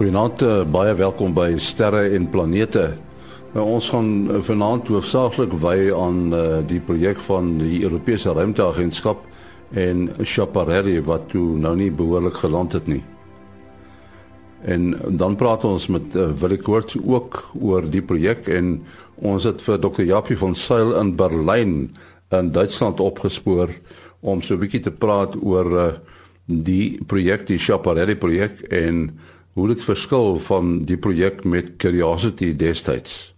Goeienaand, eh, baie welkom by Sterre en Planete. Nou, ons gaan vanaand hoofsaaklik wy aan uh, die projek van die Europese Ruimteagentskap en Schiaparelli wat toe nou nie behoorlik geland het nie. En dan praat ons met uh, Willie Koorts ook oor die projek en ons het vir Dr. Japie van Sail in Berlyn in Duitsland opgespoor om so 'n bietjie te praat oor uh, die projek, die Schiaparelli projek en hoe dit verskil van die projek met Curiosity destyds.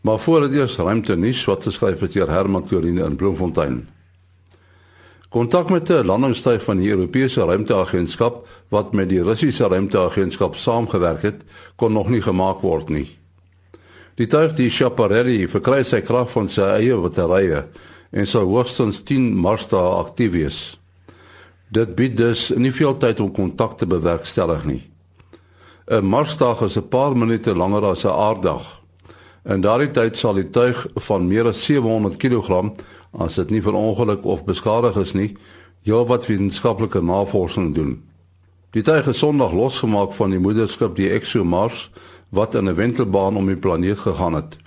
Maar voor dit eers ruimte nuus wat geskryf het deur Herman Torine in Bloemfontein. Kontak met 'n landingsstyf van die Europese Ruimteagentskap wat met die Russiese Ruimteagentskap saamgewerk het, kon nog nie gemaak word nie. Die tuig die Schiaparelli verkry sy krag van sy eie batterye en sou hoogstens 10 Marsdae aktief wees. Dit bied dus nie veel tyd om kontak te bewerkstellig nie. 'n Marsdag is 'n paar minute langer as 'n aarddag. In daardie tyd sal die tuig van meer as 700 kg, as dit nie verongeluk of beskadig is nie, heelwat wetenskaplike navorsing doen. Die tuig is Sondag losgemaak van die moederskip die ExoMars wat in 'n wentelbaan om die planeet gegaan het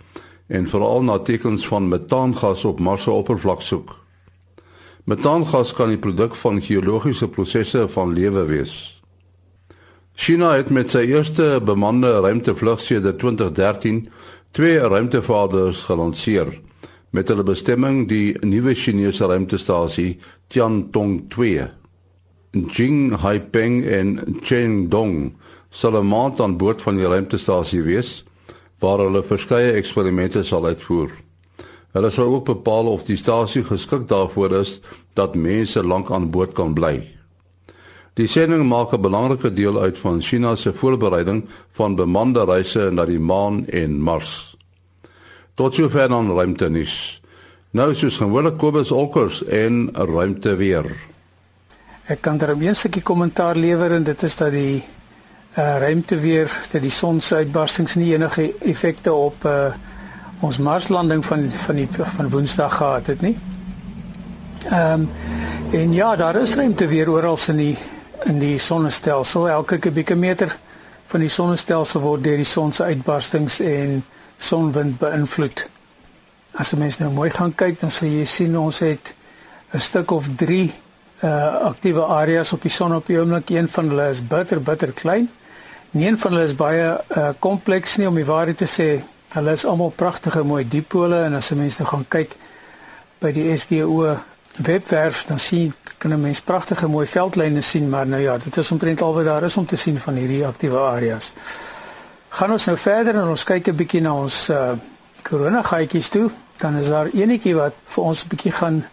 en veral na tekens van metaangas op Mars se oppervlak soek. Metaangas kan die produk van geologiese prosesse van lewe wees. China het met sy eerste bemande ruimtevlug sedert 2013 twee ruimtevaarders gelanseer met hulle bestemming die nuwe Chinese ruimtestasie Tiantong-2. Jing Haipeng en Chen Dong sal 'n maand aan boord van die ruimtestasie wees waar hulle verskeie eksperimente sal uitvoer. Hulle sal ook bepaal of die stasie geskik daarvoor is dat mense lank aan boord kan bly. Die sending maak 'n belangrike deel uit van China se voorbereiding van bemande reise na die maan en Mars. Tot sover dan ruimte nuus. Nou is ons gewoonlik Kobus Olkers en ruimte weer. Ek kan daar 'n eerstukkie kommentaar lewer en dit is dat die uh, ruimte weer dat die son se uitbarstings nie enige effekte op uh, ons Marslanding van van die van Woensdag gehad het nie. Ehm um, en ja, daar is ruimte weer oral in die in die sonnestelsel. Elke kubieke meter van die sonnestelsel word deur die son se uitbarstings en sonwind beïnvloed. As jy mens nou mooi gaan kyk, dan sal jy sien ons het 'n stuk of 3 uh aktiewe areas op die son op die oomblik. Een van hulle is bitter bitter klein. Nie een van hulle is baie uh kompleks nie om die waarheid te sê. Hulle is almal pragtige mooi dipole en as jy mens nou gaan kyk by die SDO webwerf dan sien kan 'n mens pragtige mooi veldlyne sien, maar nou ja, dit is omtrent al wat daar is om te sien van hierdie aktiewe areas. Gaan ons nou verder en ons kyk 'n bietjie na ons uh korona gaatjies toe, dan is daar enetjie wat vir ons 'n bietjie gaan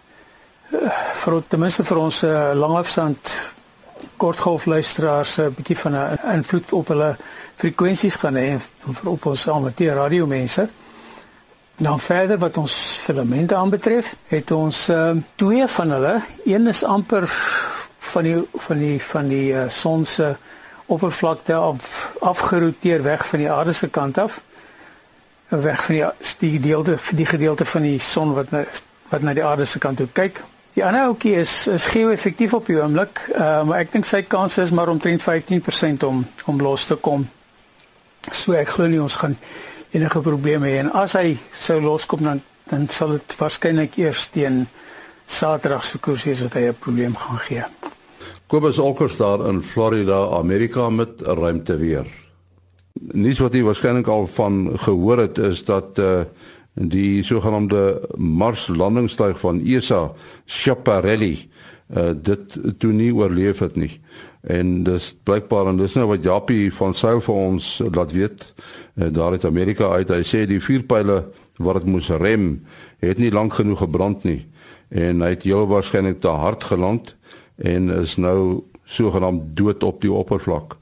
uh, vir ten minste vir ons uh, langafstand kortgolf luisteraars 'n uh, bietjie van 'n invloed op hulle frekwensies gaan hê vir op ons amateur radio mense. Dan verder wat ons filamente aanbetref, het ons uh, twee van hulle. Een is amper van die van die van die uh, son se oppervlakte af afgeroteer weg van die aarde se kant af. Weg van die die gedeelte die gedeelte van die son wat na wat na die aarde se kant toe kyk. Die ander ouetjie is is geo-effektief op die oomblik, uh, maar ek dink sy kans is maar omtrent 15% om om los te kom. So ek glo nie ons gaan enige probleme hê en as hy sou loskom dan dan sal dit waarskynlik eers teen Saterdag se koers wees wat hy 'n probleem gaan gee. Kobus Olkers daar in Florida, Amerika met ruimte weer. Nies wat jy waarskynlik al van gehoor het is dat uh die sogenaamde Mars landingstuig van ESA Schiaparelli uh dit toe nie oorleef het nie. En dis blykbaar en dis nou wat Japie van Sail vir ons laat weet uh, daar uit Amerika uit. Hy sê die vuurpyle wat dit moes rem, het nie lank genoeg gebrand nie en hy het heel waarskynlik te hard geland en is nou sogenaamd dood op die oppervlak.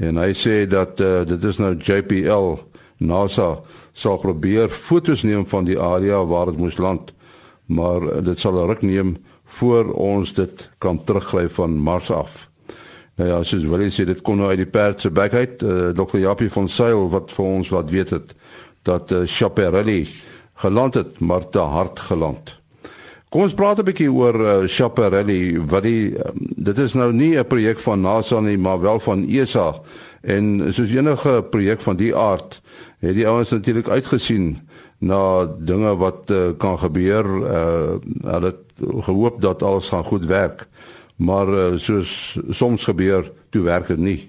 En hy sê dat uh, dit is nou JPL NASA sal probeer fotos neem van die area waar dit moes land, maar dit sal 'n ruk neem voor ons dit kan teruggryp van Mars af. Nou ja, soos wil jy sê dit kom nou uit die perd se bek uit. Uh, eh, Dr. Japie van Sail wat vir ons wat weet het dat uh, Chaparelli geland het, maar te hard geland. Kom ons praat 'n bietjie oor uh, Chaparelli wat die um, dit is nou nie 'n projek van NASA nie maar wel van ESA en soos enige projek van die aard het die ouens natuurlik uitgesien na dinge wat uh, kan gebeur uh, hulle het gehoop dat alles gaan goed werk maar uh, soos soms gebeur toe werk dit nie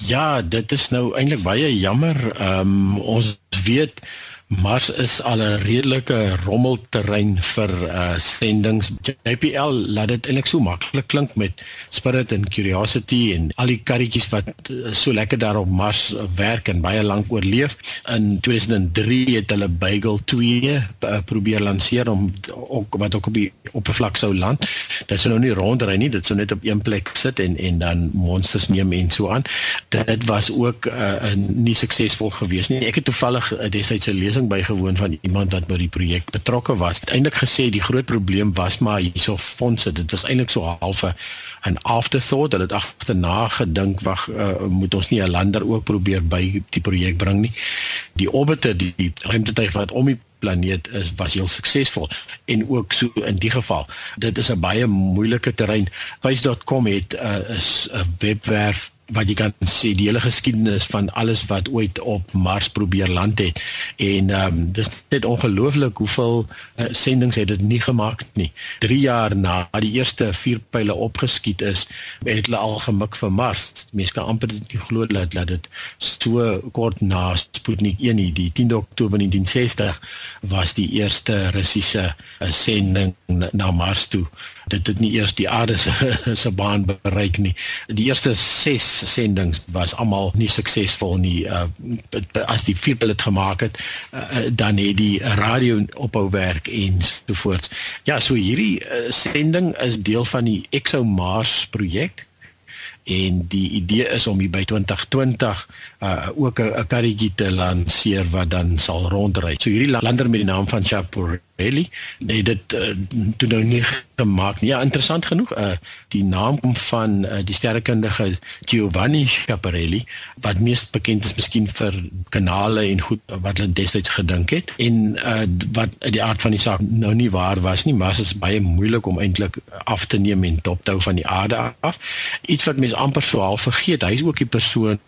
Ja, dit is nou eintlik baie jammer. Ehm um, ons weet Mars is al 'n redelike rommelterrein vir uh sendings. JPL laat dit eintlik so maklik klink met Spirit and Curiosity en al die karretjies wat uh, so lekker daar op Mars werk en baie lank oorleef. In 2003 het hulle Beagle 2 uh, probeer lanseer om ook wat ook op die oppervlak sou land. Dit sou nou nie rondry nie, dit sou net op een plek sit en en dan monsters neem en so aan. Dit was ook uh, nie suksesvol gewees nie. Ek het toevallig uh, destyds 'n bygewoon van iemand wat by die projek betrokke was. Eintlik gesê die groot probleem was maar hierso fondse. Dit was eintlik so half 'n afterthought dat dit agterna gedink wag uh, moet ons nie 'n lander ook probeer by die projek bring nie. Die orbiter die, die ruimtetuig wat om die planeet is was heel suksesvol en ook so in die geval dit is 'n baie moeilike terrein wys.com het 'n uh, webwerf wat jy kan sê die hele geskiedenis van alles wat ooit op Mars probeer land het. En ehm um, dis net ongelooflik hoeveel uh, sendinge het dit nie gemaak nie. 3 jaar na die eerste vier pile opgeskiet is het hulle al gemik vir Mars. Mense kan amper dit nie glo dat dat dit so kort na Sputnik 1 die 10 Oktober 1960 was die eerste Russiese uh, sending na Mars toe dit het nie eers die aarde se se baan bereik nie. Die eerste 6 sendinge was almal nie suksesvol nie. Uh, as die hulle dit gemaak het, uh, dan het die radio ophou werk en so voort. Ja, so hierdie uh, sending is deel van die ExoMars projek en die idee is om hier by 2020 uh ook 'n karretjie te lanseer wat dan sal rondry. So hierdie lander met die naam van Chaparelli, nee dit uh, toe nou nie gemaak nie. Ja, interessant genoeg, uh die naam kom van uh, die sterrekundige Giovanni Chaparelli wat mees bekend is miskien vir kanale en goed wat hulle destyds gedink het en uh wat die aard van die saak nou nie waar was nie, maar dit is baie moeilik om eintlik af te neem en dop te hou van die aarde af. Iets wat mense amper so half vergeet. Hy is ook die persoon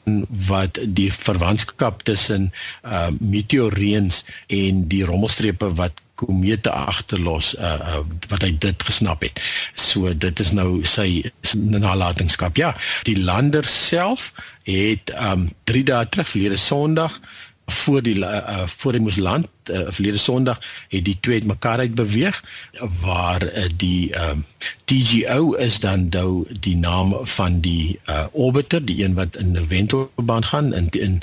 wat die verwantskap tussen uh meteoreens en die rommelstrepe wat komete agterlos uh, uh wat hy dit gesnap het. So dit is nou sy nalatenskap. Ja, die lander self het um 3 dae terug verlede Sondag voor die uh, voor die moes land uh, verlede Sondag het die twee mekaar uit beweeg waar uh, die uh, TGO is dan nou die naam van die uh, orbiter die een wat in 'n wentelbaan gaan in in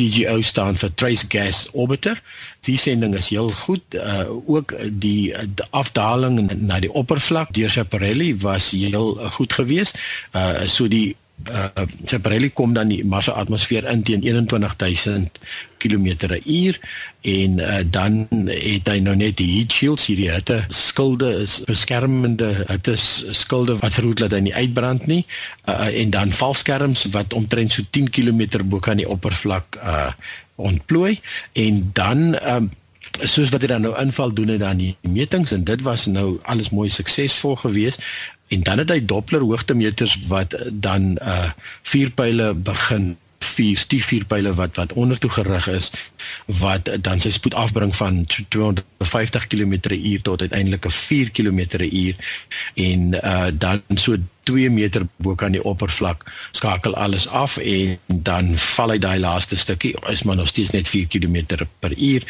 TGO staan vir Trace Gas Orbiter. Die sending is heel goed. Uh ook die, die afdaling na die oppervlak deur Chaparelli was heel goed geweest. Uh so die uh Chaparelli kom dan die Mars se atmosfeer in teen 21000 km/h en uh, dan het hy nou net die heat shields hierdie hitte skilde is beskermende hitte skilde wat verhoed dat hy nie uitbrand nie uh, en dan valskerms wat omtrent so 10 km bo kan die oppervlak uh ontplooi en dan um, soos wat hy dan nou inval doen hy dan die metings en dit was nou alles mooi suksesvol geweest en dan het hy doppler hoogtemeters wat dan uh vuurpyle begin vier stiefvuurpyle wat wat onder toe gerig is wat dan sy spoed afbring van 250 km/h tot uiteindelik 4 km/h en uh dan so 2 meter bo kan die oppervlak skakel alles af en dan val hy daai laaste stukkie is maar nog steeds net 4 km/h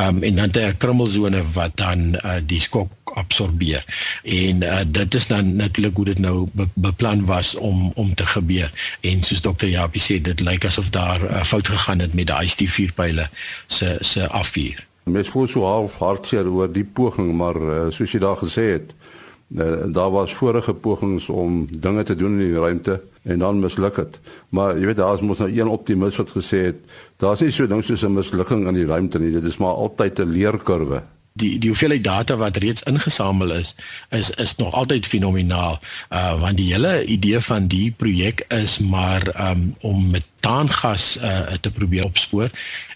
um, en dan 'n krummelsone wat dan uh, die skok absorbeer. En uh, dit is dan natuurlik hoe dit nou be beplan was om om te gebeur. En soos dokter Japie sê, dit lyk asof daar 'n uh, fout gegaan het met die IST4 pile se se afvuur. Mens voel so half hartseer oor die poging, maar uh, soos jy daar gesê het, uh, daar was vorige pogings om dinge te doen in die ruimte en dan misluk dit. Maar jy weet daar is mos nou een optimis wat gesê het, daar's nie so ding soos 'n mislukking in die ruimte nie, dit is maar altyd 'n leerkurwe. Die die hoeveelheid data wat reeds ingesamel is, is is nog altyd fenomenaal. Uh want die hele idee van die projek is maar um om metaangas uh te probeer opspoor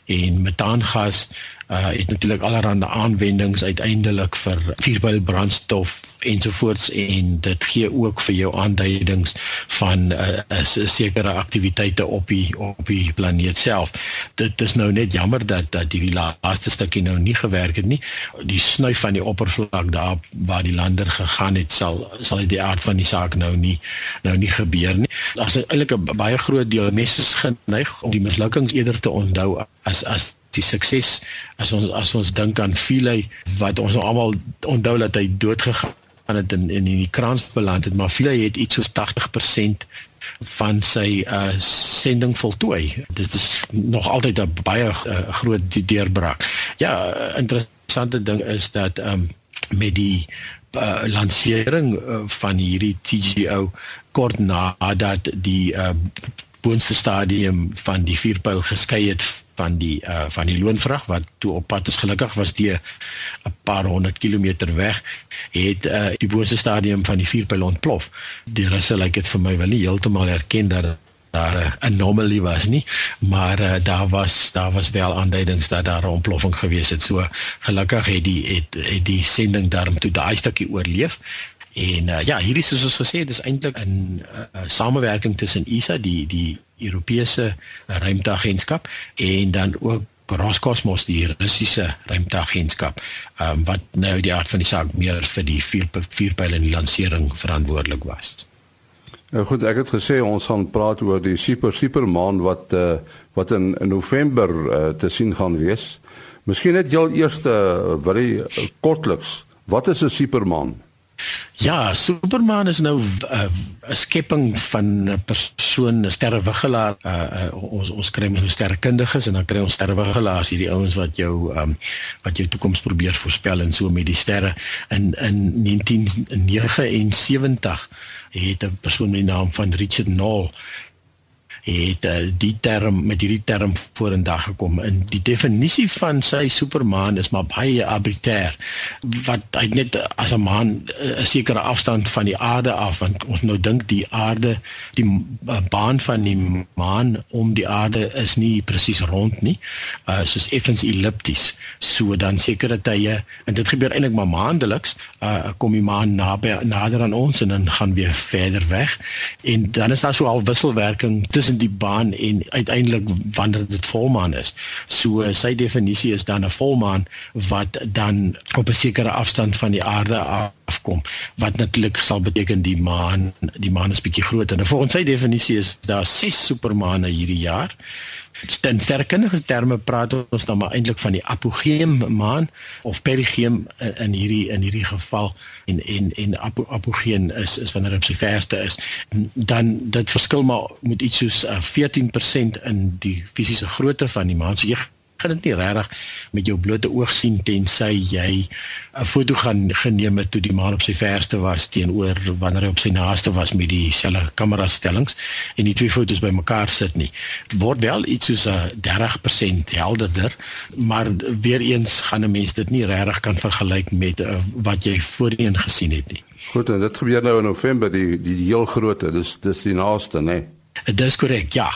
en metaangas uh het natuurlik allerlei aanwendings uiteindelik vir vuurpylbrandstof ensovoorts en dit gee ook vir jou aanduidings van 'n uh, sekere aktiwiteite op die op die planeet self. Dit is nou net jammer dat dat die laaste stukkie nou nie gewerk het nie. Die snuif van die oppervlak daar waar die lander gegaan het sal sal die aard van die saak nou nie nou nie gebeur nie. Daar's eintlik 'n baie groot deel mense is geneig om die mislukkings eerder te onthou as as die sukses. As ons as ons dink aan Philae wat ons almal onthou dat hy dood gegaan het in in die krans beland het maar Philae het iets soos 80% van sy uh sending voltooi. Dit is nog altyd 'n baie uh, groot deurbraak. Ja interessante ding is dat um met die uh, lansering uh, van hierdie TGO kort nadat die uh boonste stadium van die vierpyl geskei het van die uh van die loonvrag wat toe op pad is gelukkig was die 'n paar honderd kilometer weg het uh die boonste stadium van die vierpyl ontplof. Die russe lyk dit vir my wel nie heeltemal erken dat daar 'n anomalie was nie, maar uh, daar was daar was wel aanduidings dat daar 'n ontploffing gewees het. So gelukkig het die het, het die sending daarom toe daai stukkie oorleef. En uh, ja, hierdie soos ons gesê het, is eintlik 'n uh, uh, samewerking tussen ISA, die die Europese ruimteagentskap en dan ook Roscosmos, die Russiese ruimteagentskap, um, wat nou die aard van die saak meer vir die vier vierpyl en die lansering verantwoordelik was. Nou goed, ek het gesê ons gaan praat oor die super supermaan wat uh, wat in, in November uh, te sien gaan wees. Miskien net jou eerste uh, baie uh, kortliks. Wat is 'n supermaan? Ja, Superman is nou eh, 'n uh, skepping van 'n persoon, 'n sterrewigelaar. Uh, uh, ons ons kry mens sterrekundiges en dan kry ons sterrewigelaars, hierdie ouens wat jou um, wat jou toekoms probeer voorspel en so met die sterre. In in 1979 het 'n persoon met die naam van Richard Knoll het uh, die term met hierdie term vorendag gekom. In die definisie van sy supermaan is maar baie arbitrair wat hy net as 'n maan eh, 'n sekere afstand van die aarde af want ons nou dink die aarde die uh, baan van die maan om die aarde is nie presies rond nie uh, soos effens ellipties. So dan sekere tye en dit gebeur eintlik maar maandeliks uh, kom die maan naby nader aan ons en dan gaan weer verder weg. En dan is daar so al wisselwerking tussen tussen die baan en uiteindelik wanneer dit volmaan is. So sy definisie is dan 'n volmaan wat dan op 'n sekere afstand van die aarde afkom wat natuurlik sal beteken die maan die maan is bietjie groter. En volgens sy definisie is daar 6 supermaane hierdie jaar. In sterkundige terme praat ons dan maar eintlik van die apogeum maan of perigeum in, in hierdie in hierdie geval en en en apo, apogeum is is wanneer dit sy verste is. Dan dit verskil maar met iets soos uh, 14% in die fisiese grootte van die maan so jy kan dit nie regtig met jou blote oog sien tensy jy 'n foto gaan geneem het toe die maan op sy verste was teenoor wanneer hy op sy naaste was met dieselfde kamera stellings en die twee fotos bymekaar sit nie. Dit word wel iets soos 'n 30% helderder, maar weer eens gaan 'n mens dit nie regtig kan vergelyk met uh, wat jy voorheen gesien het nie. Goed, en dit gebeur nou in November die die, die heel grootte, dis dis die naaste, né? Nee. Dit is korrek, ja.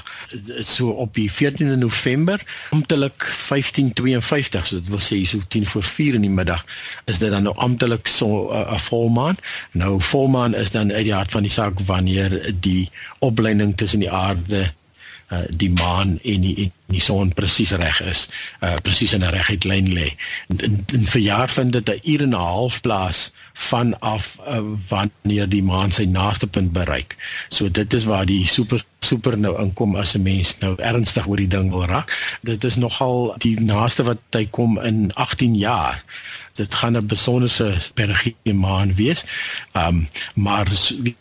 So op die 14de November, amptelik 1552, so dit wil sê so 10 voor 4 in die middag, is dit dan nou amptelik so eh, 'n uh, volmaan. Nou volmaan is dan uit die hart van die saak wanneer die opleiding tussen die aarde uh, die maan en die en die son presies reg is, uh presies in 'n reguit lyn lê. In, verjaar vind dit 'n uur en 'n half plaas vanaf uh, wanneer die maan sy naaste punt bereik. So dit is waar die super super nou inkom as 'n mens nou ernstig oor die ding wil raak. Dit is nogal die naaste wat hy kom in 18 jaar. Dit gaan 'n besonderse perigie maan wees. Ehm um, maar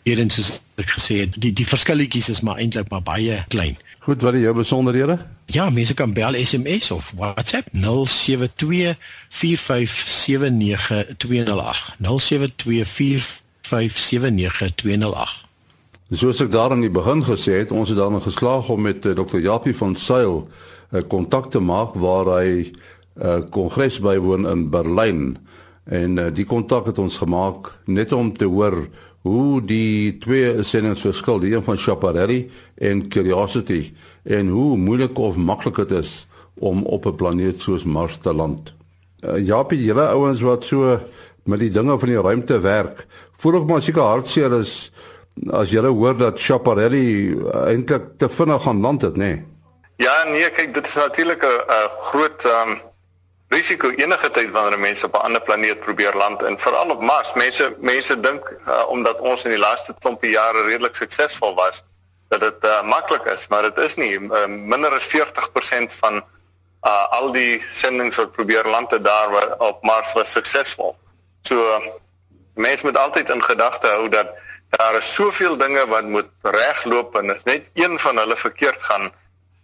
weer eens soos ek gesê het, die die verskilletjies is maar eintlik maar baie klein. Goed, wat is jou besonderhede? Ja, mense kan bel SMS of WhatsApp 072 4579208. 072 4579208. Soos ek daar aan die begin gesê het, ons het dan geslaag om met uh, eh, Dr. Japie van Sail uh, eh, kontak te maak waar hy 'n uh, eh, kongres bywoon in Berlyn. En uh, die kontak het ons gemaak net om te hoor hoe die twee sendings verskil, die een van Chaparelli en Curiosity en hoe moeilik of maklik dit is om op 'n planeet soos Mars te land. Uh, Japie, julle ouens wat so met die dinge van die ruimte werk, voel ek maar seker hartseer is as jy hoor dat Schiaparelli eintlik te vinnig gaan land het, nê? Nee. Ja, nee, kyk, dit is natuurlik 'n groot um, risiko enige tyd wanneer mense op 'n ander planeet probeer land en veral op Mars. Mense mense dink uh, omdat ons in die laaste klompie jare redelik suksesvol was, dat dit uh, maklik is, maar dit is nie. Uh, minder as 40% van uh, al die sendinge wat probeer land het daar op Mars was suksesvol. So uh, mense moet altyd in gedagte hou dat daar is soveel dinge wat moet regloop en as net een van hulle verkeerd gaan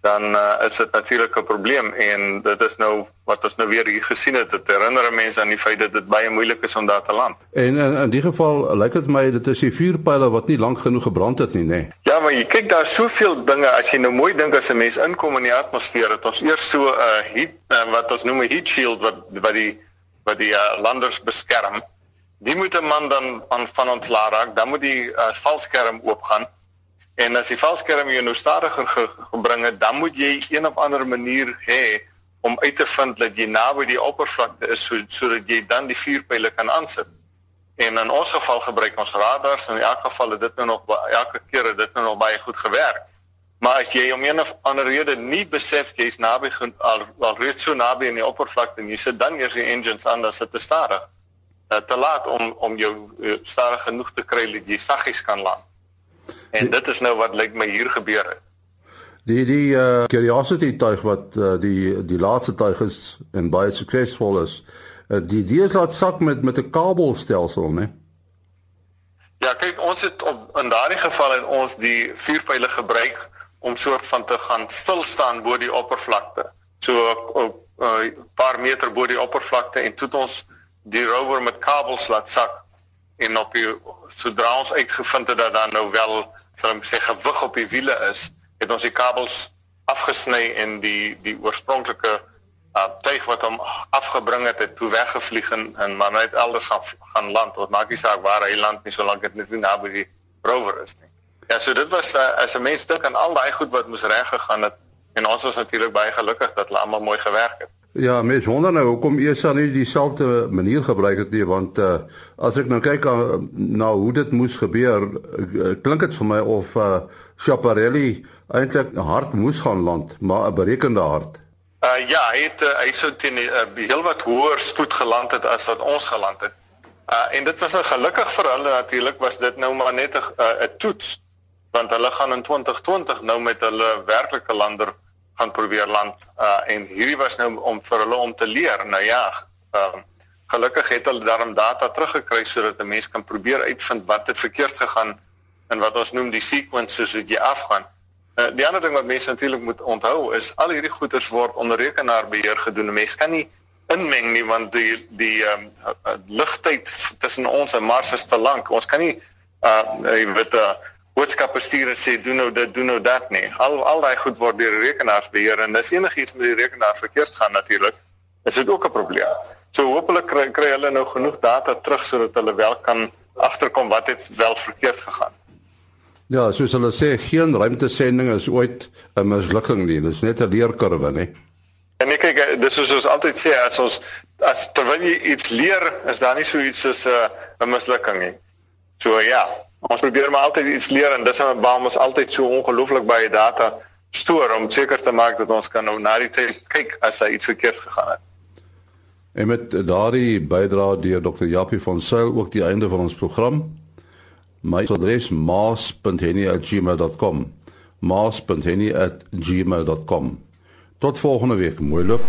dan uh, is dit natuurlik 'n probleem en dit is nou wat ons nou weer hier gesien het dit herinner mense aan die feit dat dit baie moeilik is om daar te land. En in in die geval lyk dit my dit is die vuurpyle wat nie lank genoeg gebrand het nie nê. Nee. Ja, maar jy kyk daar soveel dinge as jy nou mooi dink as 'n mens inkom in die atmosfeer het ons eers so 'n uh, heat uh, wat ons noem 'n heat shield wat wat die wat die uh, landers beskerm. Die moet 'n man dan aan van ontslaa raak, dan moet die uh, valskerm oopgaan. En as die valskerm jou nou stadiger ge gebring het, dan moet jy een of ander manier hê om uit te vind dat jy naby die oppervlakte is so sodat jy dan die vuurpyle kan aansit. En in ons geval gebruik ons radars en in elk geval het dit nou nog elke keer het dit nou nog baie goed gewerk. Maar as jy om een of ander rede nie besef jy's naby al, al reeds so naby aan die oppervlakte en jy sit dan eers die engines aan, dan sit dit stadig. Uh, te laat om om jou uh, stadig genoeg te kry dat jy saggies kan land. En dit is nou wat lyk my hier gebeur het. Die die uh Curiosity tuig wat uh, die die laaste tuig is en baie suksesvol is. Uh, die die laat sak met met 'n kabelstelsel, né? Ja, kyk, ons het op in daardie geval het ons die vuurpyle gebruik om soort van te gaan stil staan bo die oppervlakte. So op 'n uh, paar meter bo die oppervlakte en toe het ons die rover met kabels laat sak en op die sodra ons uitgevind het dat daar nou wel sal ek sê gewig op die wiele is, het ons die kabels afgesny en die die oorspronklike uh, tuig wat hom afgebring het, het toe weggevlieg en, en maar net elders gaan gaan land. Wat maak nie saak waar hy land nie solank dit net nie naby die rover is nie. Ja, so dit was uh, as 'n mens dink aan al daai goed wat moes reg gegaan het en ons was natuurlik baie gelukkig dat hulle almal mooi gewerk het. Ja, mens wonder nou hoekom ESA nie dieselfde manier gebruik het nie want uh, as ek nou kyk uh, na hoe dit moes gebeur, uh, klink dit vir my of uh, Schiaparelli eintlik hard moes gaan land, maar 'n berekende hard. Uh, ja, hy het uh, hy sou teen 'n uh, heelwat hoër spoed geland het as wat ons geland het. Uh, en dit was nou gelukkig vir hulle natuurlik was dit nou maar net 'n uh, toets want hulle gaan in 2020 nou met hulle werklike lander gaan probeer land uh en hierdie was nou om vir hulle om te leer. Nou ja, ehm uh, gelukkig het hulle daarom data teruggekry sodat 'n mens kan probeer uitvind wat het verkeerd gegaan en wat ons noem die sequence soos dit jy afgaan. Uh, die ander ding wat mense natuurlik moet onthou is al hierdie goeders word onder rekenaarbeheer gedoen. Mense kan nie inmeng nie want die die ehm um, ligtyd tussen ons en Mars is te lank. Ons kan nie uh jy weet uh boodskappe stuur en sê doen nou dit doen nou dat nie. Al al daai goed word deur rekenaars beheer en as enigiets met die rekenaar verkeerd gaan natuurlik, is dit ook 'n probleem. So hopelik kry, kry hulle nou genoeg data terug sodat hulle wel kan agterkom wat het wel verkeerd gegaan. Ja, soos hulle sê, geen ruimtesending is ooit 'n mislukking nie. Dit is net 'n leerkurwe, nie? En ek kyk, dis soos ons altyd sê as ons as terwyl jy iets leer, is daar nie so iets soos 'n uh, 'n mislukking nie. So ja, Ons probeer maar altyd iets leer en dis waarom ons altyd so ongelooflik baie data stoor om seker te maak dat ons kan nou na die tyd kyk as daar iets verkeerd gegaan het. En met daardie bydrae deur Dr. Japie van Sail ook die einde van ons program. My adres maas.henny@gmail.com. maas.henny@gmail.com. Tot volgende week. Mooi loop.